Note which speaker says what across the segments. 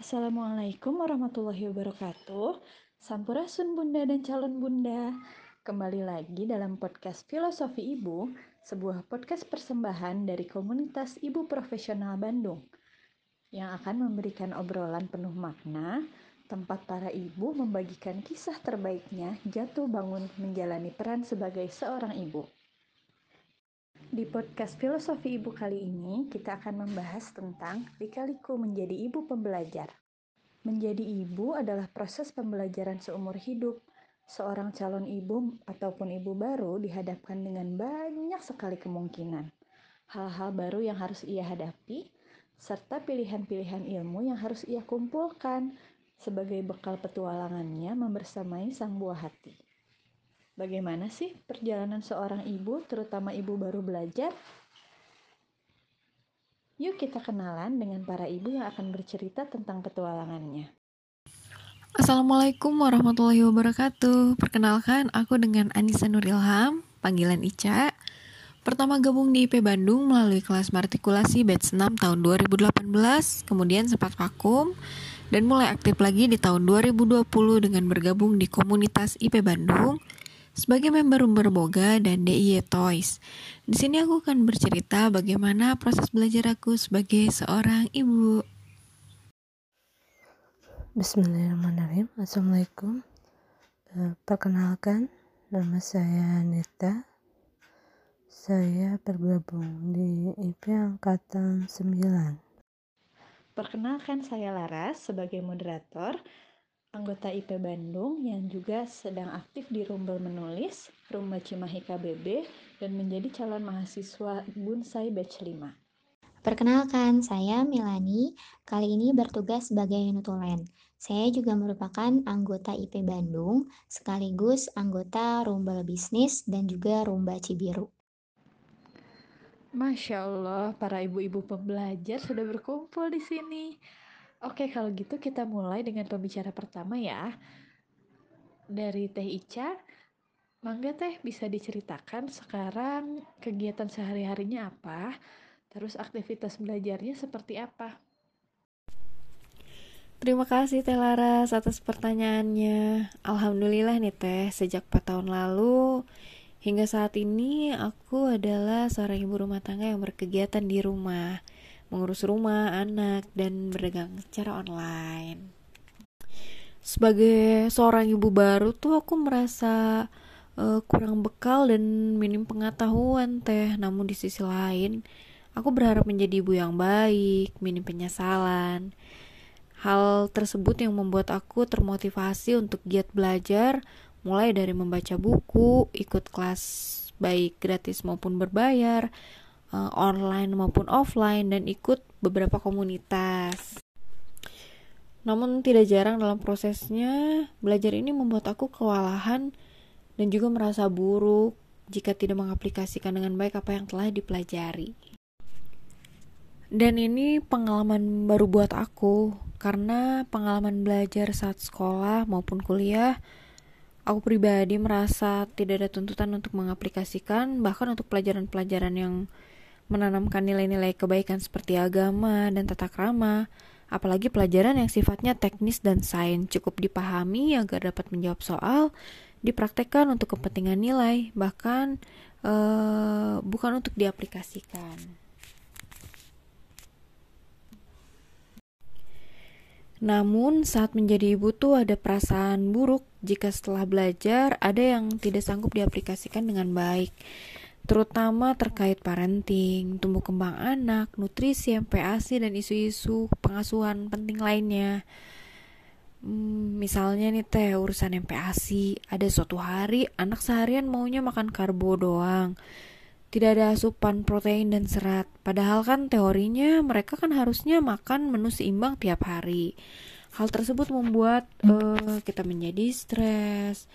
Speaker 1: Assalamualaikum warahmatullahi wabarakatuh. Sampurasun Bunda dan calon Bunda. Kembali lagi dalam podcast Filosofi Ibu, sebuah podcast persembahan dari komunitas Ibu Profesional Bandung yang akan memberikan obrolan penuh makna, tempat para ibu membagikan kisah terbaiknya jatuh bangun menjalani peran sebagai seorang ibu. Di podcast Filosofi Ibu kali ini, kita akan membahas tentang lika-liku menjadi ibu pembelajar. Menjadi ibu adalah proses pembelajaran seumur hidup. Seorang calon ibu ataupun ibu baru dihadapkan dengan banyak sekali kemungkinan. Hal-hal baru yang harus ia hadapi, serta pilihan-pilihan ilmu yang harus ia kumpulkan sebagai bekal petualangannya membersamai sang buah hati. Bagaimana sih perjalanan seorang ibu, terutama ibu baru belajar? Yuk kita kenalan dengan para ibu yang akan bercerita tentang petualangannya.
Speaker 2: Assalamualaikum warahmatullahi wabarakatuh. Perkenalkan, aku dengan Anissa Nur Ilham, panggilan Ica. Pertama gabung di IP Bandung melalui kelas martikulasi batch 6 tahun 2018, kemudian sempat vakum, dan mulai aktif lagi di tahun 2020 dengan bergabung di komunitas IP Bandung sebagai member Umber Boga dan DIY Toys. Di sini aku akan bercerita bagaimana proses belajar aku sebagai seorang ibu.
Speaker 3: Bismillahirrahmanirrahim. Assalamualaikum. Uh, perkenalkan, nama saya Nita. Saya bergabung di IP Angkatan 9.
Speaker 1: Perkenalkan saya Laras sebagai moderator anggota IP Bandung yang juga sedang aktif di Rumbel Menulis, Rumba Cimahi KBB, dan menjadi calon mahasiswa Bunsai Batch 5.
Speaker 4: Perkenalkan, saya Milani, kali ini bertugas sebagai nutulen. Saya juga merupakan anggota IP Bandung, sekaligus anggota Rumbel Bisnis dan juga Rumba Cibiru.
Speaker 1: Masya Allah, para ibu-ibu pembelajar sudah berkumpul di sini. Oke, kalau gitu kita mulai dengan pembicara pertama ya. Dari Teh Ica, Mangga Teh bisa diceritakan sekarang kegiatan sehari-harinya apa, terus aktivitas belajarnya seperti apa?
Speaker 2: Terima kasih Teh Laras atas pertanyaannya. Alhamdulillah nih Teh, sejak 4 tahun lalu hingga saat ini aku adalah seorang ibu rumah tangga yang berkegiatan di rumah mengurus rumah, anak, dan berdagang secara online. Sebagai seorang ibu baru tuh aku merasa uh, kurang bekal dan minim pengetahuan teh. Namun di sisi lain, aku berharap menjadi ibu yang baik, minim penyesalan. Hal tersebut yang membuat aku termotivasi untuk giat belajar, mulai dari membaca buku, ikut kelas baik gratis maupun berbayar, uh, online maupun offline dan ikut beberapa komunitas. Namun tidak jarang dalam prosesnya belajar ini membuat aku kewalahan dan juga merasa buruk jika tidak mengaplikasikan dengan baik apa yang telah dipelajari. Dan ini pengalaman baru buat aku karena pengalaman belajar saat sekolah maupun kuliah aku pribadi merasa tidak ada tuntutan untuk mengaplikasikan bahkan untuk pelajaran-pelajaran yang menanamkan nilai-nilai kebaikan seperti agama dan tata krama, apalagi pelajaran yang sifatnya teknis dan sains cukup dipahami agar dapat menjawab soal, dipraktekkan untuk kepentingan nilai, bahkan uh, bukan untuk diaplikasikan. Namun, saat menjadi ibu tuh ada perasaan buruk jika setelah belajar ada yang tidak sanggup diaplikasikan dengan baik terutama terkait parenting, tumbuh kembang anak, nutrisi, MPASI, dan isu-isu pengasuhan penting lainnya. Hmm, misalnya nih teh urusan MPASI, ada suatu hari anak seharian maunya makan karbo doang. Tidak ada asupan protein dan serat. Padahal kan teorinya mereka kan harusnya makan menu seimbang tiap hari. Hal tersebut membuat uh, kita menjadi stres,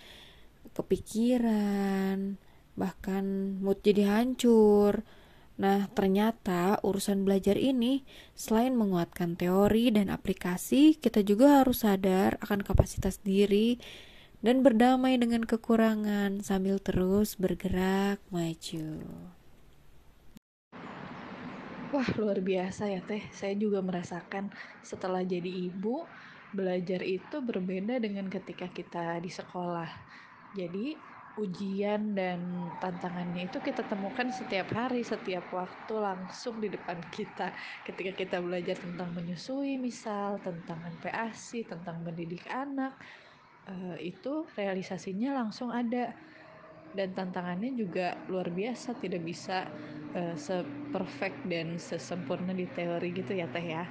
Speaker 2: kepikiran, bahkan mood jadi hancur. Nah, ternyata urusan belajar ini selain menguatkan teori dan aplikasi, kita juga harus sadar akan kapasitas diri dan berdamai dengan kekurangan sambil terus bergerak maju.
Speaker 1: Wah, luar biasa ya Teh. Saya juga merasakan setelah jadi ibu, belajar itu berbeda dengan ketika kita di sekolah. Jadi, ujian dan tantangannya itu kita temukan setiap hari, setiap waktu langsung di depan kita. Ketika kita belajar tentang menyusui misal, tentang NPASI, tentang mendidik anak, eh, itu realisasinya langsung ada dan tantangannya juga luar biasa tidak bisa uh, seperfect dan sesempurna di teori gitu ya teh ya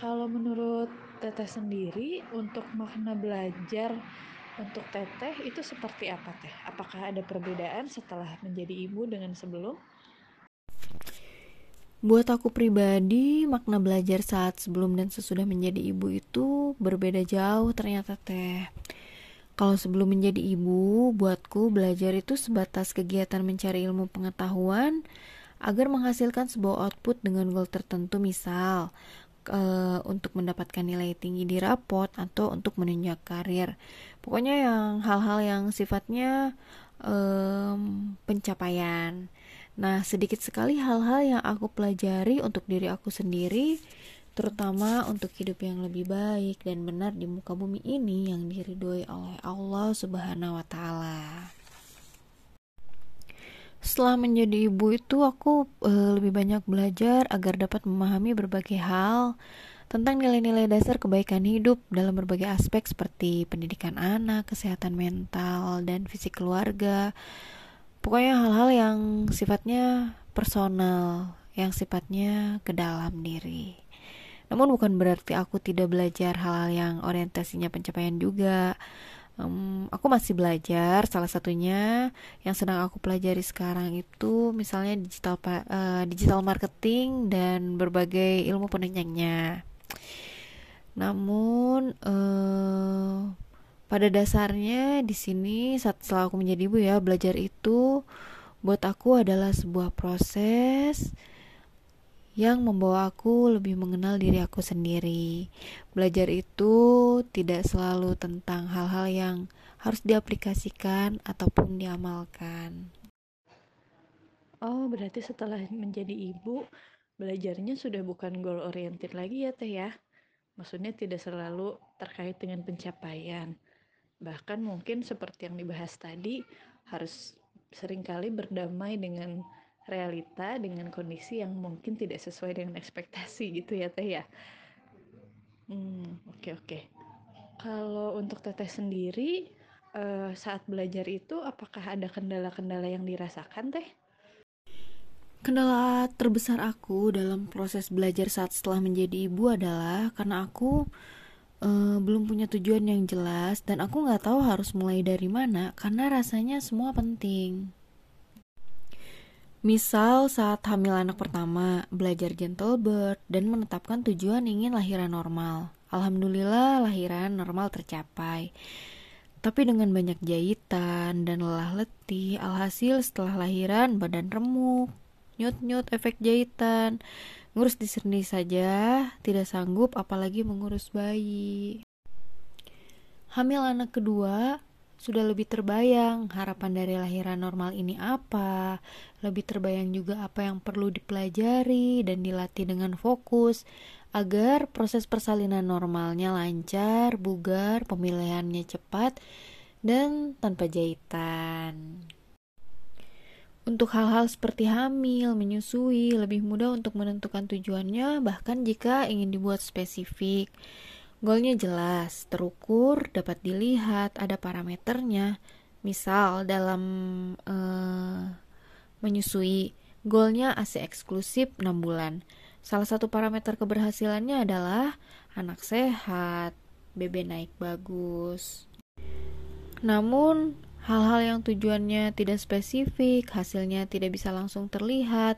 Speaker 1: kalau menurut teteh sendiri untuk makna belajar untuk teteh itu seperti apa teh apakah ada perbedaan setelah menjadi ibu dengan sebelum
Speaker 2: Buat aku pribadi, makna belajar saat sebelum dan sesudah menjadi ibu itu berbeda jauh ternyata teh. Kalau sebelum menjadi ibu, buatku belajar itu sebatas kegiatan mencari ilmu pengetahuan agar menghasilkan sebuah output dengan goal tertentu misal uh, untuk mendapatkan nilai tinggi di rapot atau untuk menunjang karir. Pokoknya yang hal-hal yang sifatnya um, pencapaian. Nah, sedikit sekali hal-hal yang aku pelajari untuk diri aku sendiri terutama untuk hidup yang lebih baik dan benar di muka bumi ini yang diridhoi oleh Allah Subhanahu wa taala. Setelah menjadi ibu itu aku e, lebih banyak belajar agar dapat memahami berbagai hal tentang nilai-nilai dasar kebaikan hidup dalam berbagai aspek seperti pendidikan anak, kesehatan mental, dan fisik keluarga. Pokoknya hal-hal yang sifatnya personal, yang sifatnya ke dalam diri. Namun bukan berarti aku tidak belajar hal-hal yang orientasinya pencapaian juga. Um, aku masih belajar. Salah satunya yang sedang aku pelajari sekarang itu misalnya digital uh, digital marketing dan berbagai ilmu penunjangnya. Namun uh, pada dasarnya di sini saat setelah aku menjadi ibu ya belajar itu buat aku adalah sebuah proses yang membawa aku lebih mengenal diri aku sendiri. Belajar itu tidak selalu tentang hal-hal yang harus diaplikasikan ataupun diamalkan.
Speaker 1: Oh, berarti setelah menjadi ibu, belajarnya sudah bukan goal oriented lagi ya, Teh ya. Maksudnya tidak selalu terkait dengan pencapaian. Bahkan mungkin seperti yang dibahas tadi, harus sering kali berdamai dengan realita dengan kondisi yang mungkin tidak sesuai dengan ekspektasi gitu ya teh ya hmm oke okay, oke okay. kalau untuk teteh sendiri uh, saat belajar itu apakah ada kendala-kendala yang dirasakan teh
Speaker 2: Kendala terbesar aku dalam proses belajar saat setelah menjadi ibu adalah karena aku uh, belum punya tujuan yang jelas dan aku nggak tahu harus mulai dari mana karena rasanya semua penting. Misal saat hamil anak pertama, belajar gentle birth dan menetapkan tujuan ingin lahiran normal. Alhamdulillah lahiran normal tercapai. Tapi dengan banyak jahitan dan lelah letih, alhasil setelah lahiran badan remuk, nyut-nyut efek jahitan. Ngurus di saja, tidak sanggup apalagi mengurus bayi. Hamil anak kedua, sudah lebih terbayang harapan dari lahiran normal ini apa, lebih terbayang juga apa yang perlu dipelajari dan dilatih dengan fokus agar proses persalinan normalnya lancar, bugar, pemilihannya cepat, dan tanpa jahitan. Untuk hal-hal seperti hamil, menyusui, lebih mudah untuk menentukan tujuannya, bahkan jika ingin dibuat spesifik. Goalnya jelas, terukur, dapat dilihat, ada parameternya. Misal dalam uh, menyusui, goalnya ASI eksklusif 6 bulan. Salah satu parameter keberhasilannya adalah anak sehat, BB naik bagus. Namun, hal-hal yang tujuannya tidak spesifik, hasilnya tidak bisa langsung terlihat,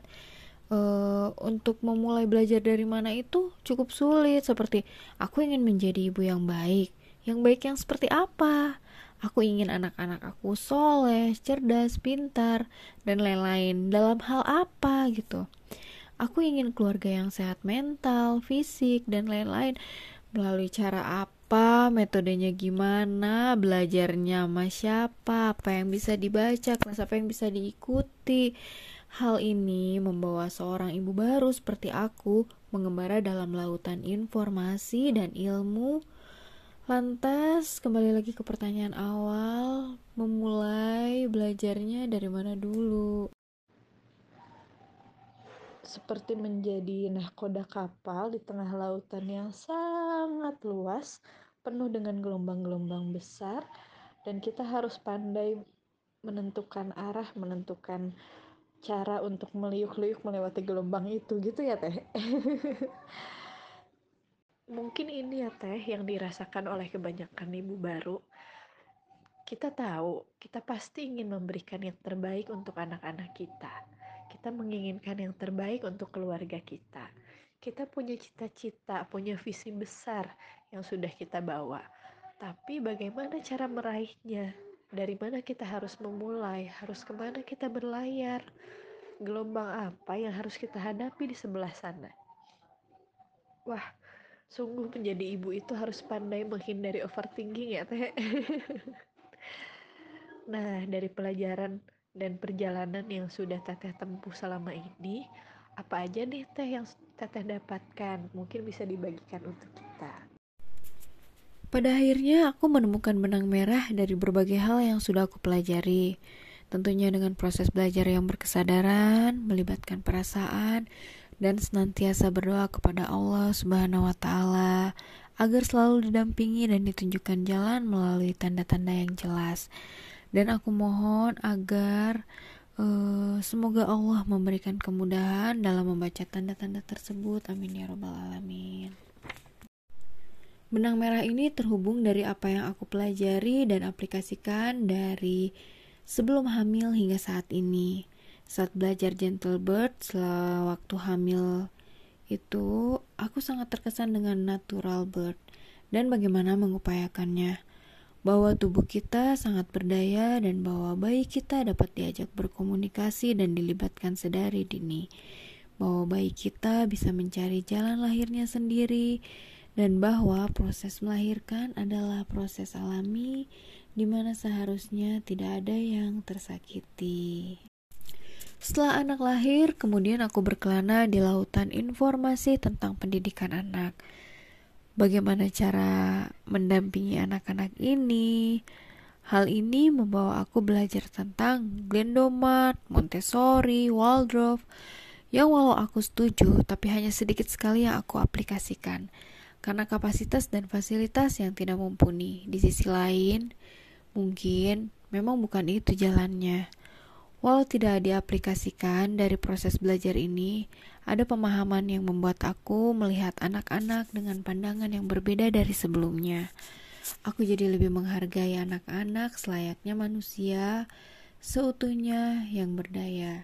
Speaker 2: uh, untuk memulai belajar dari mana itu cukup sulit. Seperti aku ingin menjadi ibu yang baik. Yang baik yang seperti apa? Aku ingin anak-anak aku soleh cerdas pintar dan lain-lain. Dalam hal apa gitu? Aku ingin keluarga yang sehat mental fisik dan lain-lain. Melalui cara apa metodenya gimana belajarnya sama siapa apa yang bisa dibaca kelas apa yang bisa diikuti Hal ini membawa seorang ibu baru seperti aku mengembara dalam lautan informasi dan ilmu. Lantas, kembali lagi ke pertanyaan awal, memulai belajarnya dari mana dulu?
Speaker 1: Seperti menjadi nahkoda kapal di tengah lautan yang sangat luas, penuh dengan gelombang-gelombang besar, dan kita harus pandai menentukan arah, menentukan cara untuk meliuk-liuk melewati gelombang itu gitu ya teh? Mungkin ini ya teh yang dirasakan oleh kebanyakan ibu baru. Kita tahu kita pasti ingin memberikan yang terbaik untuk anak-anak kita. Kita menginginkan yang terbaik untuk keluarga kita. Kita punya cita-cita punya visi besar yang sudah kita bawa. Tapi bagaimana cara meraihnya dari mana kita harus memulai, harus ke mana kita berlayar, gelombang apa yang harus kita hadapi di sebelah sana. Wah, sungguh menjadi ibu itu harus pandai menghindari overthinking ya teh. nah, dari pelajaran dan perjalanan yang sudah teteh tempuh selama ini, apa aja nih teh yang teteh dapatkan? Mungkin bisa dibagikan untuk kita.
Speaker 2: Pada akhirnya aku menemukan benang merah dari berbagai hal yang sudah aku pelajari. Tentunya dengan proses belajar yang berkesadaran, melibatkan perasaan, dan senantiasa berdoa kepada Allah Subhanahu wa taala agar selalu didampingi dan ditunjukkan jalan melalui tanda-tanda yang jelas. Dan aku mohon agar uh, semoga Allah memberikan kemudahan dalam membaca tanda-tanda tersebut. Amin ya rabbal alamin. Benang merah ini terhubung dari apa yang aku pelajari dan aplikasikan dari sebelum hamil hingga saat ini. Saat belajar Gentle Bird selama waktu hamil itu, aku sangat terkesan dengan natural bird dan bagaimana mengupayakannya. Bahwa tubuh kita sangat berdaya dan bahwa bayi kita dapat diajak berkomunikasi dan dilibatkan sedari dini. Bahwa bayi kita bisa mencari jalan lahirnya sendiri dan bahwa proses melahirkan adalah proses alami di mana seharusnya tidak ada yang tersakiti. Setelah anak lahir, kemudian aku berkelana di lautan informasi tentang pendidikan anak. Bagaimana cara mendampingi anak-anak ini? Hal ini membawa aku belajar tentang Glendomat, Montessori, Waldorf, yang walau aku setuju, tapi hanya sedikit sekali yang aku aplikasikan karena kapasitas dan fasilitas yang tidak mumpuni. Di sisi lain, mungkin memang bukan itu jalannya. Walau tidak diaplikasikan dari proses belajar ini, ada pemahaman yang membuat aku melihat anak-anak dengan pandangan yang berbeda dari sebelumnya. Aku jadi lebih menghargai anak-anak selayaknya manusia seutuhnya yang berdaya.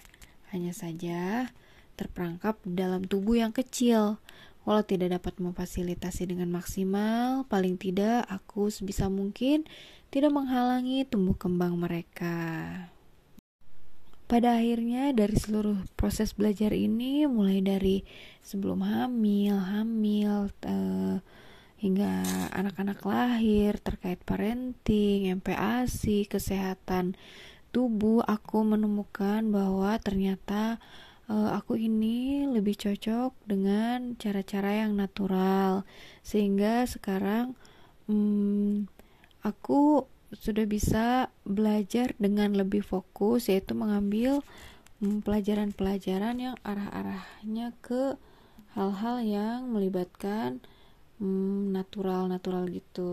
Speaker 2: Hanya saja terperangkap dalam tubuh yang kecil, Walau tidak dapat memfasilitasi dengan maksimal, paling tidak aku sebisa mungkin tidak menghalangi tumbuh kembang mereka. Pada akhirnya dari seluruh proses belajar ini mulai dari sebelum hamil, hamil, uh, hingga anak-anak lahir terkait parenting, MPASI, kesehatan tubuh, aku menemukan bahwa ternyata uh, aku ini lebih cocok dengan cara-cara yang natural sehingga sekarang um, aku sudah bisa belajar dengan lebih fokus yaitu mengambil pelajaran-pelajaran um, yang arah-arahnya ke hal-hal yang melibatkan natural-natural um, gitu.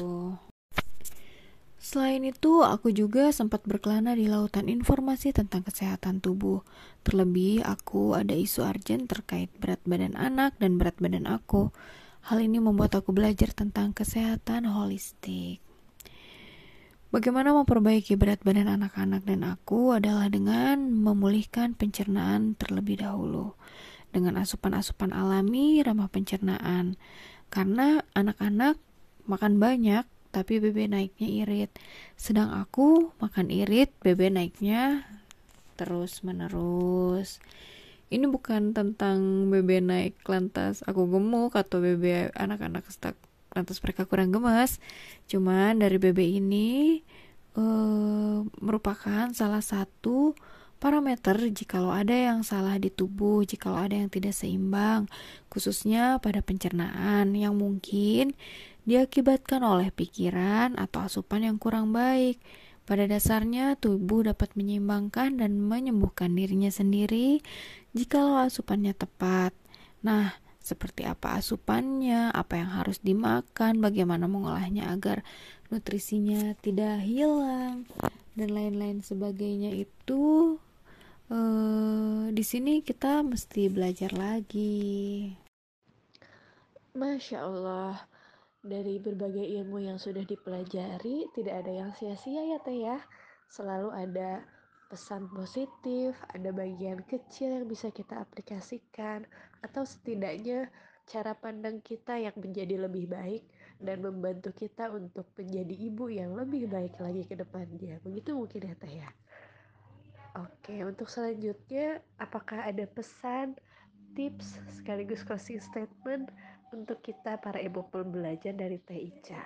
Speaker 2: Selain itu, aku juga sempat berkelana di lautan informasi tentang kesehatan tubuh. Terlebih, aku ada isu arjen terkait berat badan anak dan berat badan aku. Hal ini membuat aku belajar tentang kesehatan holistik. Bagaimana memperbaiki berat badan anak-anak dan aku adalah dengan memulihkan pencernaan terlebih dahulu dengan asupan-asupan alami ramah pencernaan. Karena anak-anak makan banyak tapi BB naiknya irit. Sedang aku makan irit, BB naiknya terus menerus. Ini bukan tentang BB naik lantas aku gemuk atau BB anak-anak lantas mereka kurang gemas. Cuman dari BB ini uh, merupakan salah satu parameter jikalau ada yang salah di tubuh, jikalau ada yang tidak seimbang, khususnya pada pencernaan yang mungkin diakibatkan oleh pikiran atau asupan yang kurang baik. Pada dasarnya, tubuh dapat menyeimbangkan dan menyembuhkan dirinya sendiri jikalau asupannya tepat. Nah, seperti apa asupannya, apa yang harus dimakan, bagaimana mengolahnya agar nutrisinya tidak hilang, dan lain-lain sebagainya itu uh, di sini kita mesti belajar lagi.
Speaker 1: Masya Allah, dari berbagai ilmu yang sudah dipelajari, tidak ada yang sia-sia ya Teh ya. Selalu ada pesan positif, ada bagian kecil yang bisa kita aplikasikan, atau setidaknya cara pandang kita yang menjadi lebih baik dan membantu kita untuk menjadi ibu yang lebih baik lagi ke depannya. Begitu mungkin ya Teh ya. Oke, untuk selanjutnya apakah ada pesan, tips sekaligus closing statement untuk kita para ibu pembelajar dari Teh Ica.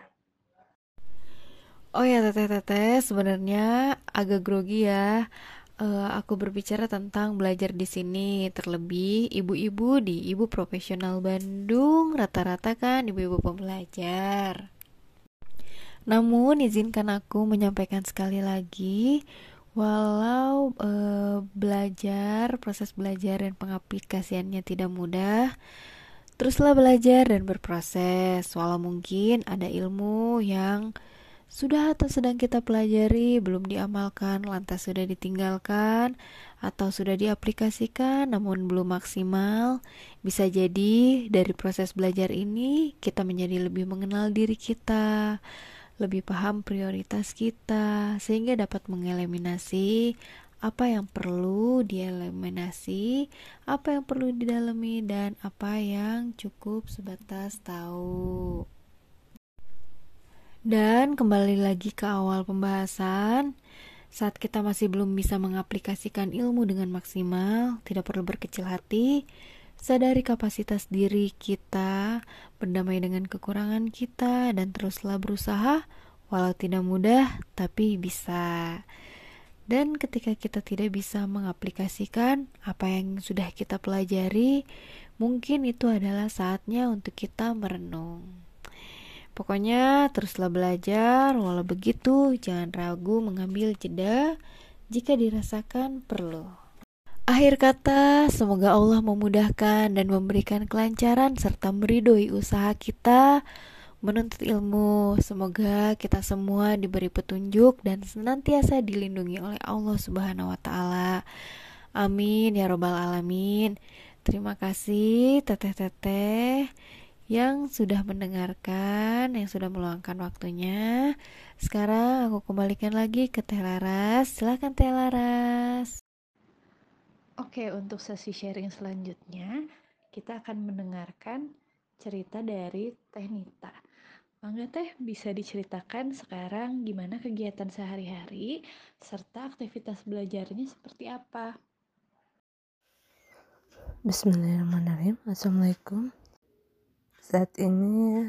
Speaker 2: Oh ya teteh-teteh sebenarnya agak grogi ya. Uh, aku berbicara tentang belajar di sini, terlebih ibu-ibu di Ibu Profesional Bandung, rata-rata kan ibu-ibu pembelajar. Namun izinkan aku menyampaikan sekali lagi, walau uh, belajar, proses belajar dan pengaplikasiannya tidak mudah, Teruslah belajar dan berproses, walau mungkin ada ilmu yang sudah atau sedang kita pelajari belum diamalkan, lantas sudah ditinggalkan atau sudah diaplikasikan namun belum maksimal. Bisa jadi dari proses belajar ini kita menjadi lebih mengenal diri kita, lebih paham prioritas kita sehingga dapat mengeliminasi apa yang perlu dieliminasi, apa yang perlu didalami, dan apa yang cukup sebatas tahu. Dan kembali lagi ke awal pembahasan, saat kita masih belum bisa mengaplikasikan ilmu dengan maksimal, tidak perlu berkecil hati, sadari kapasitas diri kita, berdamai dengan kekurangan kita, dan teruslah berusaha, walau tidak mudah, tapi bisa. Dan ketika kita tidak bisa mengaplikasikan apa yang sudah kita pelajari, mungkin itu adalah saatnya untuk kita merenung. Pokoknya teruslah belajar, walau begitu jangan ragu mengambil jeda jika dirasakan perlu. Akhir kata, semoga Allah memudahkan dan memberikan kelancaran serta meridoi usaha kita menuntut ilmu. Semoga kita semua diberi petunjuk dan senantiasa dilindungi oleh Allah Subhanahu wa taala. Amin ya robbal alamin. Terima kasih teteh-teteh yang sudah mendengarkan, yang sudah meluangkan waktunya. Sekarang aku kembalikan lagi ke Teh Laras. Silahkan Teh Laras.
Speaker 1: Oke, untuk sesi sharing selanjutnya, kita akan mendengarkan cerita dari Teh Nita. Mangga Teh bisa diceritakan sekarang gimana kegiatan sehari-hari serta aktivitas belajarnya seperti apa?
Speaker 3: Bismillahirrahmanirrahim. Assalamualaikum. Saat ini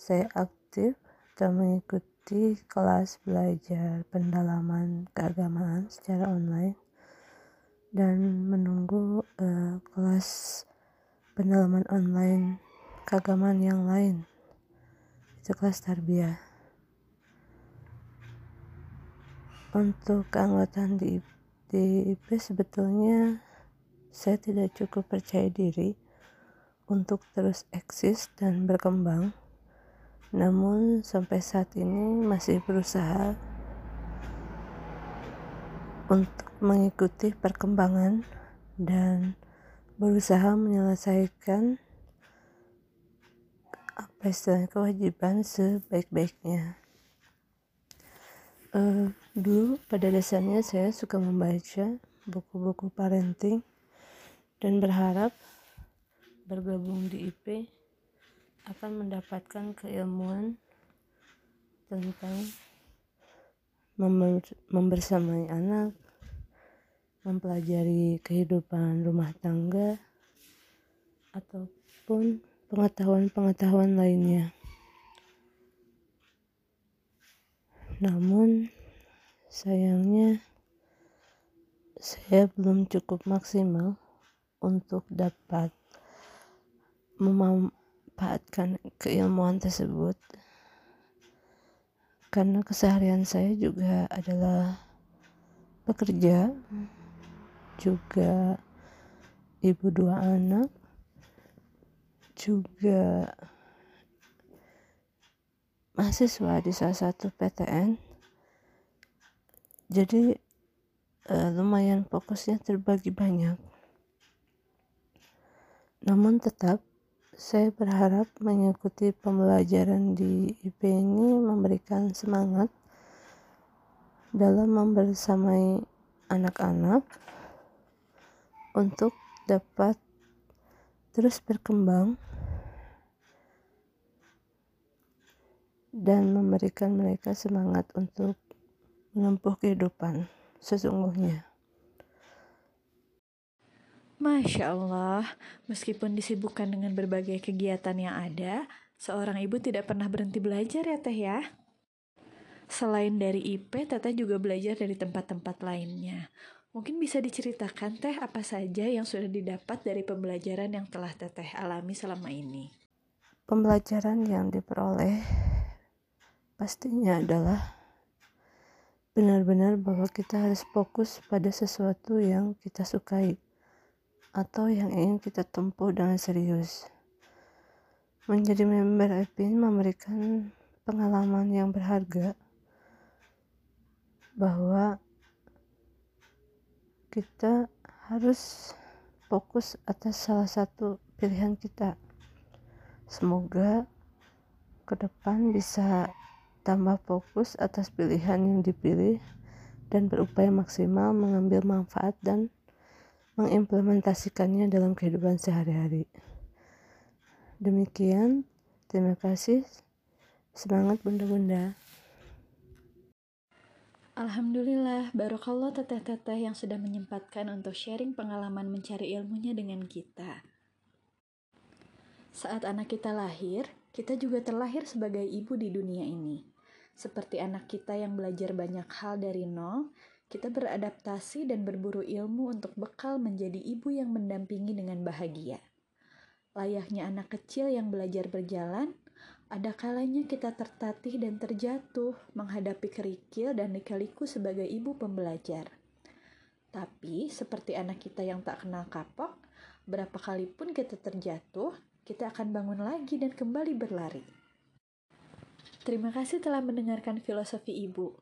Speaker 3: saya aktif dan mengikuti kelas belajar pendalaman keagamaan secara online dan menunggu uh, kelas pendalaman online keagamaan yang lain itu kelas tarbiyah. Untuk keanggotaan di, di IP sebetulnya saya tidak cukup percaya diri untuk terus eksis dan berkembang. Namun sampai saat ini masih berusaha untuk mengikuti perkembangan dan berusaha menyelesaikan istilahnya kewajiban sebaik-baiknya. Uh, dulu pada dasarnya saya suka membaca buku-buku parenting dan berharap bergabung di IP akan mendapatkan keilmuan tentang member membersamai anak, mempelajari kehidupan rumah tangga, ataupun pengetahuan-pengetahuan lainnya. Namun, sayangnya saya belum cukup maksimal untuk dapat memanfaatkan keilmuan tersebut karena keseharian saya juga adalah bekerja juga ibu dua anak juga mahasiswa di salah satu PTN jadi uh, lumayan fokusnya terbagi banyak. Namun tetap saya berharap mengikuti pembelajaran di IP ini memberikan semangat dalam membersamai anak-anak untuk dapat terus berkembang dan memberikan mereka semangat untuk menempuh kehidupan sesungguhnya.
Speaker 1: Masya Allah, meskipun disibukkan dengan berbagai kegiatan yang ada, seorang ibu tidak pernah berhenti belajar ya Teh ya. Selain dari IP, Teteh juga belajar dari tempat-tempat lainnya. Mungkin bisa diceritakan Teh apa saja yang sudah didapat dari pembelajaran yang telah Teteh alami selama ini.
Speaker 3: Pembelajaran yang diperoleh pastinya adalah benar-benar bahwa kita harus fokus pada sesuatu yang kita sukai atau yang ingin kita tempuh dengan serius. Menjadi member EPIN memberikan pengalaman yang berharga bahwa kita harus fokus atas salah satu pilihan kita. Semoga ke depan bisa tambah fokus atas pilihan yang dipilih dan berupaya maksimal mengambil manfaat dan mengimplementasikannya dalam kehidupan sehari-hari. Demikian, terima kasih. Semangat bunda-bunda.
Speaker 1: Alhamdulillah, barokallah teteh-teteh yang sudah menyempatkan untuk sharing pengalaman mencari ilmunya dengan kita. Saat anak kita lahir, kita juga terlahir sebagai ibu di dunia ini. Seperti anak kita yang belajar banyak hal dari nol, kita beradaptasi dan berburu ilmu untuk bekal menjadi ibu yang mendampingi dengan bahagia. Layaknya anak kecil yang belajar berjalan, ada kalanya kita tertatih dan terjatuh menghadapi kerikil dan likaliku sebagai ibu pembelajar. Tapi, seperti anak kita yang tak kenal kapok, berapa kali pun kita terjatuh, kita akan bangun lagi dan kembali berlari. Terima kasih telah mendengarkan filosofi Ibu.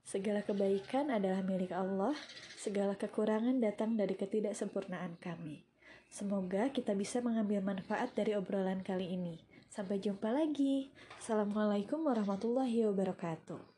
Speaker 1: Segala kebaikan adalah milik Allah, segala kekurangan datang dari ketidaksempurnaan kami. Semoga kita bisa mengambil manfaat dari obrolan kali ini. Sampai jumpa lagi. Assalamualaikum warahmatullahi wabarakatuh.